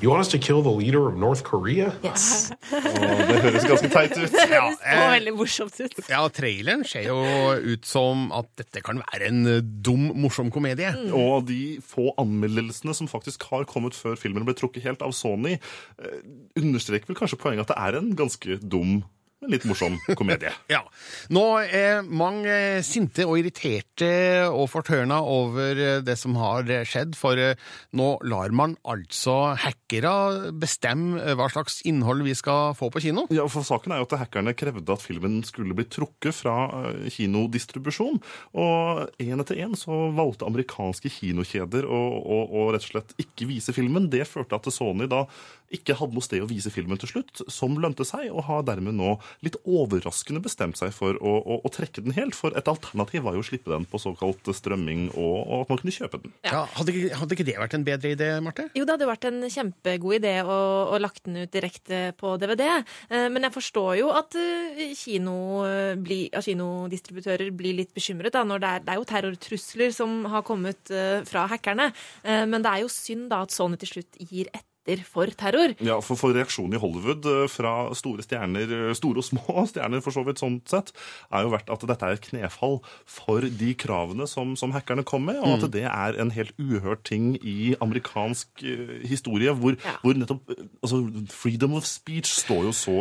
You want us to kill the leader of North Korea? Yes. det høres ganske teit ut. Det høres så veldig morsomt ut. Ja, traileren ser jo ut som at dette kan være en eh, dum, morsom komedie. Og de få anmeldelsene som faktisk har kommet før filmen ble trukket helt av Sony, eh, understreker vel kanskje poenget at det er en ganske dum, men litt morsom komedie. Ja. Nå er mange sinte og irriterte og fortørna over det som har skjedd, for eh, nå lar man altså hackere bestemme eh, hva slags innhold vi skal få på kino. Ja, for Saken er jo at hackerne krevde at filmen skulle bli trukket fra eh, kinodistribusjon. Og én etter én så valgte amerikanske kinokjeder å, å, å rett og slett ikke vise filmen. Det førte at Sony da ikke hadde noe sted å vise filmen til slutt, som lønte seg, og har dermed nå litt overraskende bestemt seg for å, å, å trekke den helt. For et alternativ var jo å slippe den på såkalt strømming, og, og at man kunne kjøpe den. Ja, hadde, ikke, hadde ikke det vært en bedre idé, Marte? Jo, det hadde vært en kjempegod idé å, å lagt den ut direkte på DVD. Eh, Men jeg forstår jo at eh, kino, eh, bli, kinodistributører blir litt bekymret. Da, når det, er, det er jo terrortrusler som har kommet fra hackerne. Eh, Men det er jo synd da at Sony til slutt gir etter for terror. Ja, for, for reaksjonen i Hollywood eh, fra store stjerner, eh, store og små stjerner for så vidt sånn sett, er jo vært at dette er et knefall for de kravene som, som hackerne kom med, og at Mm. det er en helt uhørt ting i amerikansk eh, historie, hvor, hvor nettopp altså, freedom of speech står jo så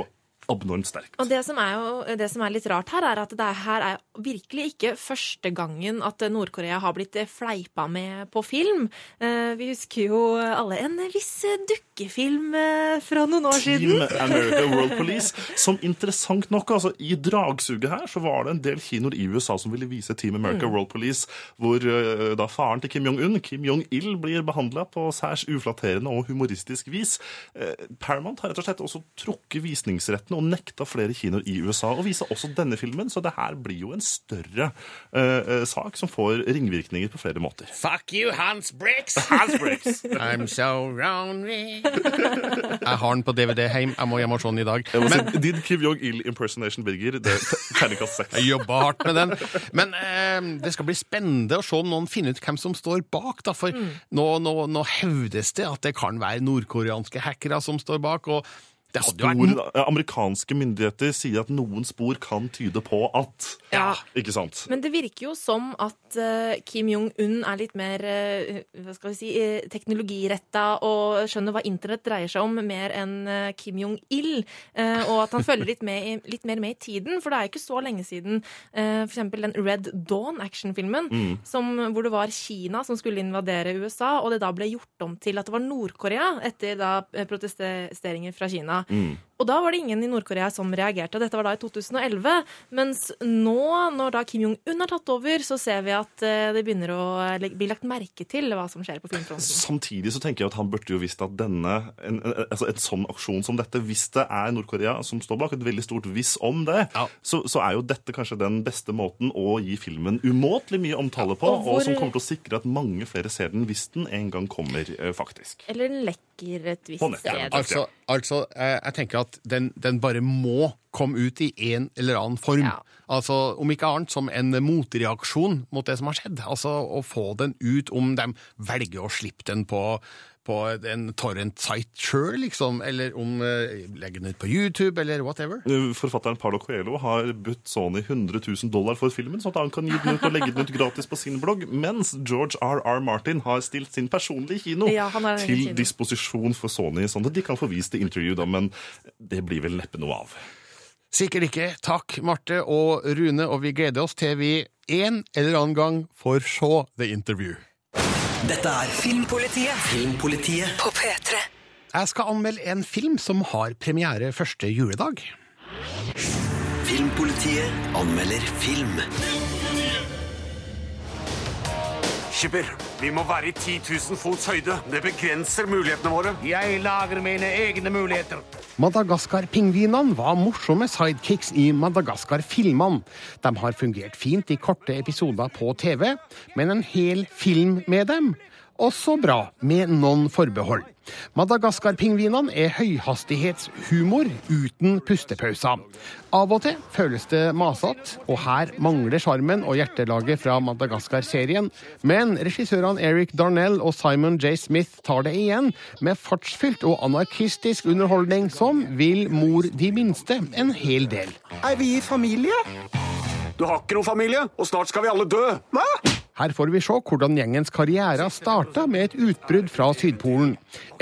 abnormt sterkt. Og det som, er jo, det som er litt rart her, er at det er, her er virkelig ikke første gangen at Nord-Korea har blitt fleipa med på film. Eh, Vi husker jo alle en viss dukkefilm eh, fra noen år Team siden. America World Police, som interessant nok, altså i dragsuget her, så var det en del kinoer i USA som ville vise Team America Mm. World Police, hvor eh, da faren til Kim Jong-un, Kim Jong-il, blir behandla på særs uflatterende og humoristisk vis. Paramount har rett og slett også trukket visningsretten og nekta flere kinoer i USA å vise også denne filmen, så det her blir jo en større eh, eh, sak som får ringvirkninger på flere måter. Fuck you, Hans Briggs! Hans Briggs. I'm so lonely. Jeg har den på DVD hjem. Jeg må hjem og se den i dag. Jeg må Men si, did Kim Jong-il impersonation, Birger, det er terningkast seks. jeg jobba hardt med den. Men uh, det skal bli spennende å se om noen finner ut hvem som står bak. Da, for nå, nå, nå hevdes det at det kan være nordkoreanske hackere som står bak. og eh, amerikanske myndigheter sier at noen spor kan tyde på at Ja. Ikke sant? Men det virker jo som at uh, Kim Jong-un er litt mer uh, hva skal vi si, uh, teknologiretta og skjønner hva internett dreier seg om, mer enn eh, Kim Jong-il. eh, og at han følger litt, med, i- litt mer med i tiden. For det er jo ikke så lenge siden uh, f.eks. den Red Dawn-actionfilmen, Mm. som- hvor det var Kina som skulle invadere USA, og det da ble gjort om til at det var Nord-Korea etter da eh, protesteringer fra Kina. Mm. Og da var det ingen i Nord-Korea som reagerte. Dette var da i 2011. Mens nå, når da Kim Jong-un har tatt over, så ser vi at eh, det begynner å bli lagt merke til hva som skjer på filmfronten. Samtidig så tenker jeg at han burde jo visst at denne, en, en, altså en sånn aksjon som dette, hvis det er Nord-Korea som står bak, et veldig stort hvis om det, så, så er jo dette kanskje den beste måten å gi filmen umåtelig mye omtale på, Og og, hvor- som kommer til å sikre at mange flere ser den hvis den en gang kommer, eh, faktisk. Eller den lekker et visst sted. Ja. Altså, altså eh, jeg tenker at den, den bare må komme ut i en eller annen form. Altså, Om ikke annet som en motreaksjon mot det som har skjedd. Altså Å få den ut om de velger å slippe den på, på en torrent-site sjøl, liksom, eller om eh, legge den ut på YouTube, eller whatever. Forfatteren Paulo Coelho har budt Sony 100 000 dollar for filmen, sånn at han kan gi den ut og legge den ut gratis på sin blogg, mens George R.R. Martin har stilt sin personlige kino Ja, til kino. disposisjon for Sony, sånn at de kan få vist det intervju, da, men det blir vel neppe noe av. Sikkert ikke. Takk, Marte og Rune, og vi gleder oss til vi en eller annen gang får se The Interview. Dette er Filmpolitiet. Filmpolitiet På P3. Jeg skal anmelde en film som har premiere første juledag. Filmpolitiet anmelder film. Skipper, vi må være i 10 000 fots høyde. Det begrenser mulighetene våre. Jeg lager mine egne muligheter. Madagaskar-pingvinene var morsomme sidekicks i Madagaskar-filmene. De har fungert fint i korte episoder på TV, men en hel film med dem også bra, med noen forbehold. Madagaskar-pingvinene er høyhastighetshumor uten pustepauser. Av og til føles det masete, og her mangler sjarmen og hjertelaget fra Madagaskar-serien, men regissørene Eric Darnell og Simon J. Smith tar det igjen med fartsfylt og anarkistisk underholdning som vil mor de minste en hel del. Er vi i familie? Du har ikke noen familie, og snart skal vi alle dø. Hva? Her får vi se hvordan gjengens karriere starta med et utbrudd fra Sydpolen.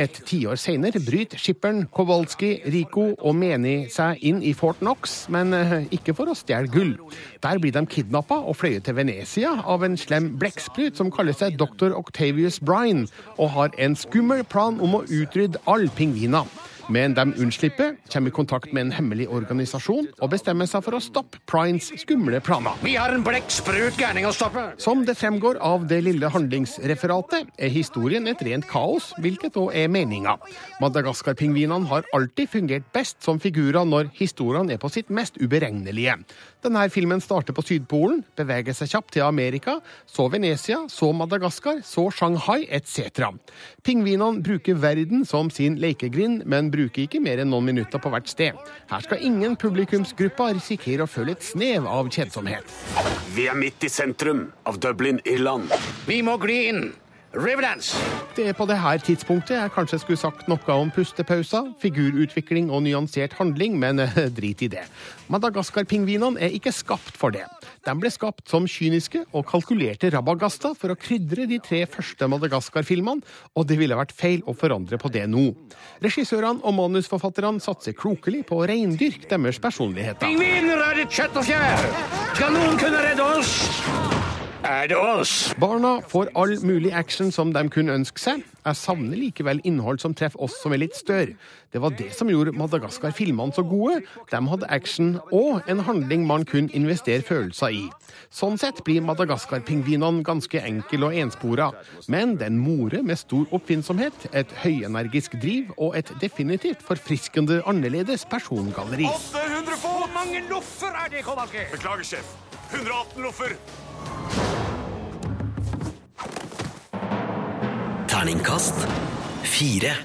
Et tiår senere bryter skipperen Kowalski, Rico og Meni seg inn i Fort Knox, men eh, ikke for å stjele gull. Der blir de kidnappa og fløyet til Venezia av en slem blekksprut som kaller seg Dr. Octavius Brine, og har en skummel plan om å utrydde alle pingviner. Men de unnslipper, kommer i kontakt med en hemmelig organisasjon og bestemmer seg for å stoppe Prines skumle planer. Vi har en blekksprut gærning å stoppe. Som det fremgår av det lille handlingsreferatet, er historien et rent kaos, hvilket òg er meninga. Madagaskar-pingvinene har alltid fungert best som figurer når historiene er på sitt mest uberegnelige. Denne filmen starter på Sydpolen, beveger seg kjapt til Amerika, så Venezia, så Madagaskar, så Shanghai etc. Pingvinene bruker verden som sin lekegrind, men bruker ikke mer enn noen minutter på hvert sted. Her skal ingen publikumsgrupper risikere å føle et snev av kjedsomhet. Vi er midt i sentrum av Dublin, Irland. Vi må gli inn! Riverdance! Det er på det her tidspunktet jeg kanskje skulle sagt noe om pustepauser, figurutvikling og nyansert handling, men eh, drit i det. Madagaskar-pingvinene er ikke skapt for det. De ble skapt som kyniske og kalkulerte rabagaster for å krydre de tre første Madagaskar-filmene, og det ville vært feil å forandre på det nå. Regissørene og manusforfatterne satser klokelig på å reindyrke deres personligheter. Pingviner er ditt kjøtt og fjær. Skal noen kunne redde oss? Er det oss? Barna får all mulig action som de kunne ønske seg. Jeg savner likevel innhold som treffer oss som er litt større. Det var det som gjorde Madagaskar-filmene så gode. De hadde action og en handling man kunne investere følelser i. Sånn sett blir Madagaskar-pingvinene ganske enkle og enspora, men den more med stor oppfinnsomhet, et høyenergisk driv og et definitivt forfriskende annerledes persongalleri. 800 fot! Hvor mange loffer er det, Kowalski? Beklager, sjef. 118 loffer. Terningkast fire.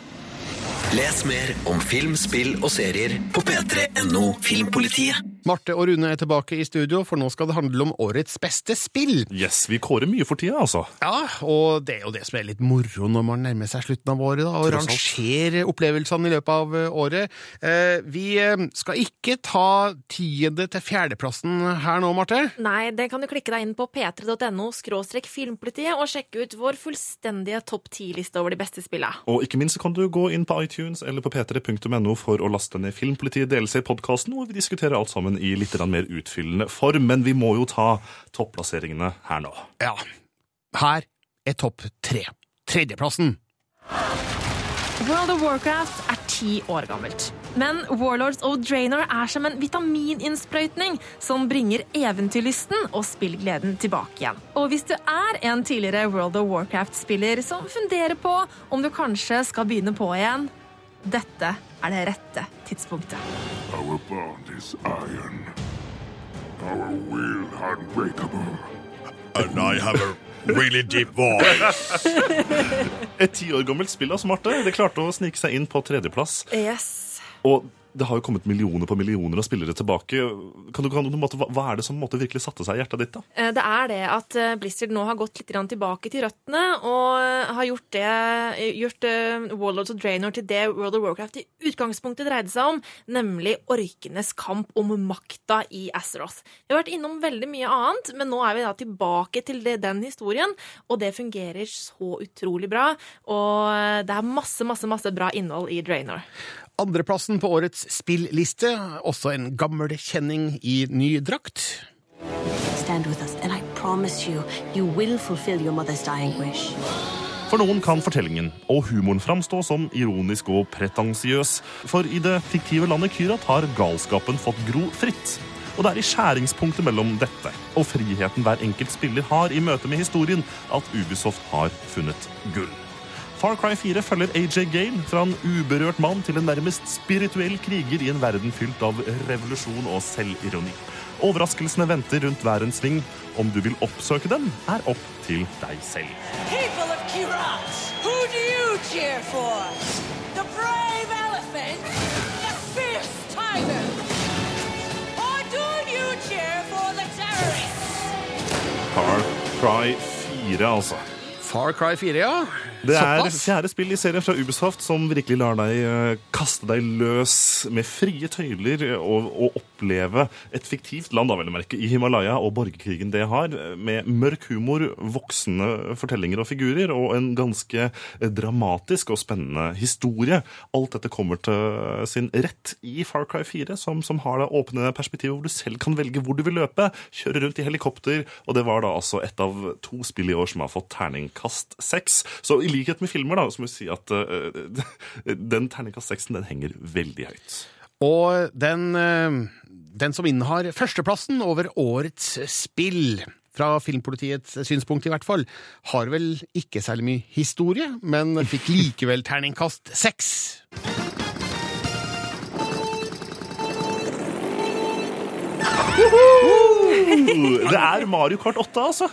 Les mer om film, spill og serier på p3.no Filmpolitiet. Marte og Rune er tilbake i studio, for nå skal det handle om årets beste spill. Yes, vi kårer mye for tida, altså. Ja, og det er jo det som er litt moro når man nærmer seg slutten av året, da, og rangere opplevelsene i løpet av eh, året. Eh, Vi eh, skal ikke ta tiende til fjerdeplassen her nå, Marte. Nei, det kan du klikke deg inn på p3.no skråstrek filmpolitiet og sjekke ut vår fullstendige topp ti-liste over de beste spillene. Og ikke minst kan du gå inn på iTunes eller på p3.no for å laste ned Filmpolitiet DLC-podkasten, hvor vi diskuterer alt sammen i litt mer utfyllende form. Men vi må jo ta topplasseringene her nå. Ja. Her er topp tre. Tredjeplassen. World of Warcraft er ti år gammelt. Men Warlords of Draenor er som en vitamininnsprøytning som bringer eventyrlysten og spillgleden tilbake igjen. Og hvis du er en tidligere World of Warcraft-spiller som funderer på om du kanskje skal begynne på igjen, dette er det rette tidspunktet. Our bond is iron. Our will unbreakable. And I have a really deep voice. Et ti år gammelt spill, altså, smarte. Det klarte å snike seg inn på tredjeplass. Yes. Og det har jo kommet millioner på millioner av spillere tilbake. Kan du, kan du, måte, hva, er det som måte, virkelig satte seg i hjertet ditt? da? Eh, Det er det at eh, Blizzard nå har gått litt tilbake til røttene og eh, har gjort, gjort eh, Warlords og Draenor til det World of Warcraft i utgangspunktet dreide seg om, nemlig orkenes kamp om makta i Azeroth. Vi har vært innom veldig mye annet, men nå er vi da tilbake til det, den historien, og det fungerer så utrolig bra. Og det er masse, masse, masse bra innhold i Draenor. Andreplassen på årets spillliste, også en gammel kjenning i ny drakt. Stand with us, and I promise you, you will fulfill your mother's dying wish. For noen kan fortellingen og humoren framstå som ironisk og pretensiøs. For i det fiktive landet Kyrat har galskapen fått gro fritt. Og det er i skjæringspunktet mellom dette og friheten hver enkelt spiller har i møte med historien, at Ubisoft har funnet gull. Far Cry 4 følger AJ Gale fra en uberørt mann til en nærmest spirituell kriger i en verden fylt av revolusjon og selvironi. Overraskelsene venter rundt hver en sving. Om du vil oppsøke dem, er opp til deg selv. People of Kirat, who do you cheer for? The brave elephant? The fierce tiger? Or do you cheer for the terrorists? Far Cry 4, altså. Far Cry 4, ja. Det er fjerde spill i serien fra Ubisoft som virkelig lar deg eh, kaste deg løs med frie tøyler og, og oppleve et fiktivt land, merke, i Himalaya og borgerkrigen det har, med mørk humor, voksne fortellinger og figurer og en ganske eh, dramatisk og spennende historie. Alt dette kommer til sin rett i Far Cry 4, som, som har det åpne perspektivet hvor du selv kan velge hvor du vil løpe, kjøre rundt i helikopter, og det var da altså et av to spill i år som har fått terningkast seks. Så i likhet med filmer, da, så må vi si at uh, den terningkast seksen, den henger veldig høyt. Og den, uh, den som innehar førsteplassen over årets spill, fra Filmpolitiets synspunkt i hvert fall, har vel ikke særlig mye historie, men fikk likevel terningkast seks. Det er Mario Kart 8, altså.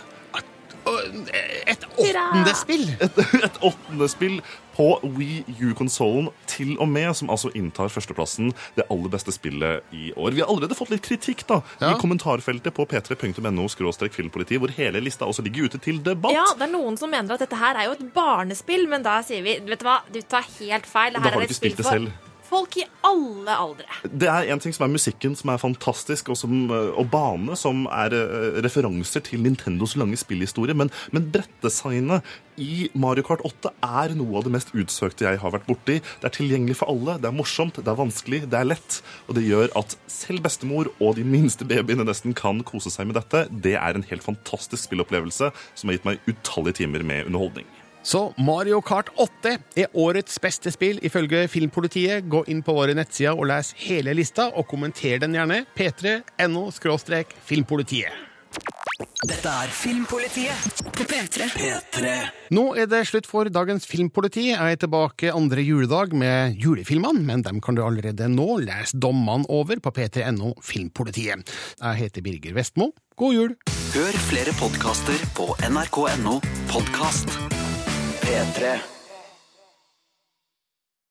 Et åttende spill! Et, et åttende spill på Wii U-konsollen til og med, som altså inntar førsteplassen, det aller beste spillet i år. Vi har allerede fått litt kritikk da, i kommentarfeltet på p3.no filmpoliti, hvor hele lista også ligger ute til debatt. Ja, det er noen som mener at dette her er jo et barnespill, men da sier vi vet du hva, du tar helt feil. Da har er du et ikke spill spilt det for selv. Folk i alle aldre. Det er en ting som er musikken, som er fantastisk, og, som, eh, og bane, som er eh, referanser til Nintendos lange spillhistorie. Men, men brettdesignet i Mario Kart 8 er noe av det mest utsøkte jeg har vært borti. Det er tilgjengelig for alle, det er morsomt, det er vanskelig, det er lett. Og det gjør at selv bestemor og de minste babyene nesten kan kose seg med dette. Det er en helt fantastisk spillopplevelse som har gitt meg utallige timer med underholdning. Så Mario Kart 8 er årets beste spill ifølge Filmpolitiet. Gå inn på våre nettsider og les hele lista, og kommenter den gjerne. p3.no filmpolitiet. Dette er Filmpolitiet på P3. P3. Nå er det slutt for dagens Filmpoliti. Jeg er tilbake andre juledag med julefilmene, men dem kan du allerede nå lese dommene over på p3.no Filmpolitiet. Jeg heter Birger Vestmo. God jul! Hør flere podkaster på nrk.no podkast. P3.